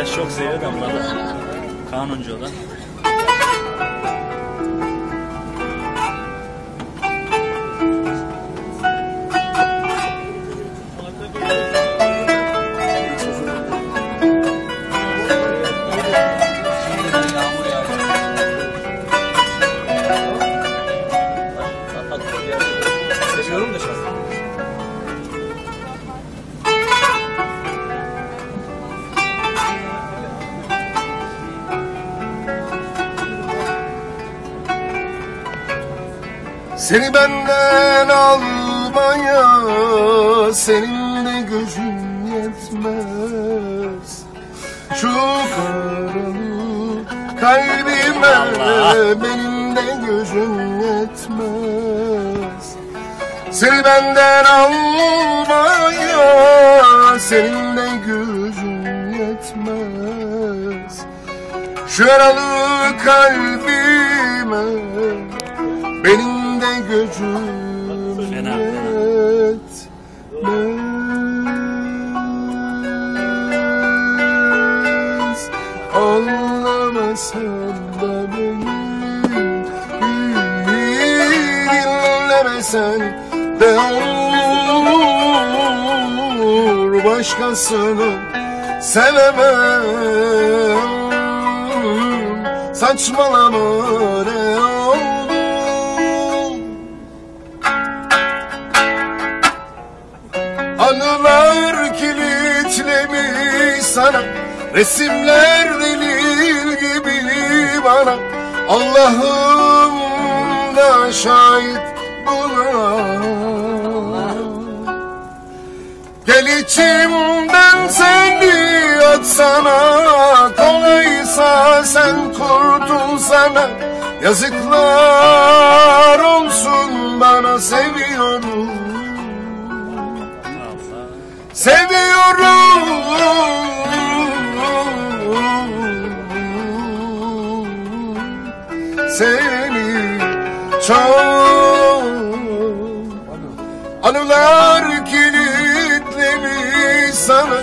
arkadaş çok seviyor da. Kanuncu o da Seni benden almaya senin de gücün yetmez. Şu karalı kalbime benim de gücüm yetmez. Seni benden almaya senin de gücün yetmez. Şu yaralı kalbime benim gücüm Fena, yetmez. Anlamasan da beni Dinlemesen de olur. Başkasını sevemem. Saçmalama ne sana. Resimler delil gibi bana. Allah'ım da şahit buna Gel içimden seni atsana Kolaysa sen kurtulsana Yazıklar olsun bana seviyorum Seviyorum. Seni çok. Anılar kilitlemiş sana.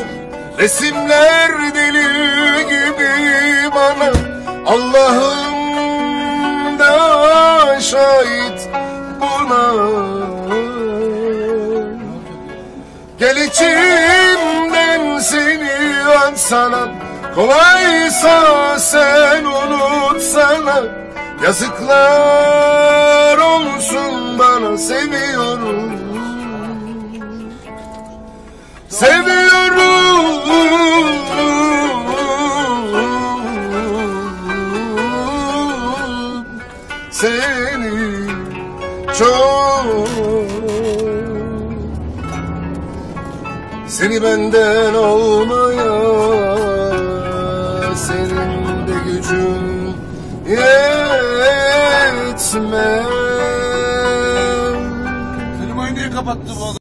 Resimler deli gibi bana. Allah'ım Gel içimden seni atsana Kolaysa sen unutsana Yazıklar olsun bana seviyorum. Seviyorum. Seni çok Seni benden olmaya Senin de gücün yetmez Klimayı niye kapattı bu adam?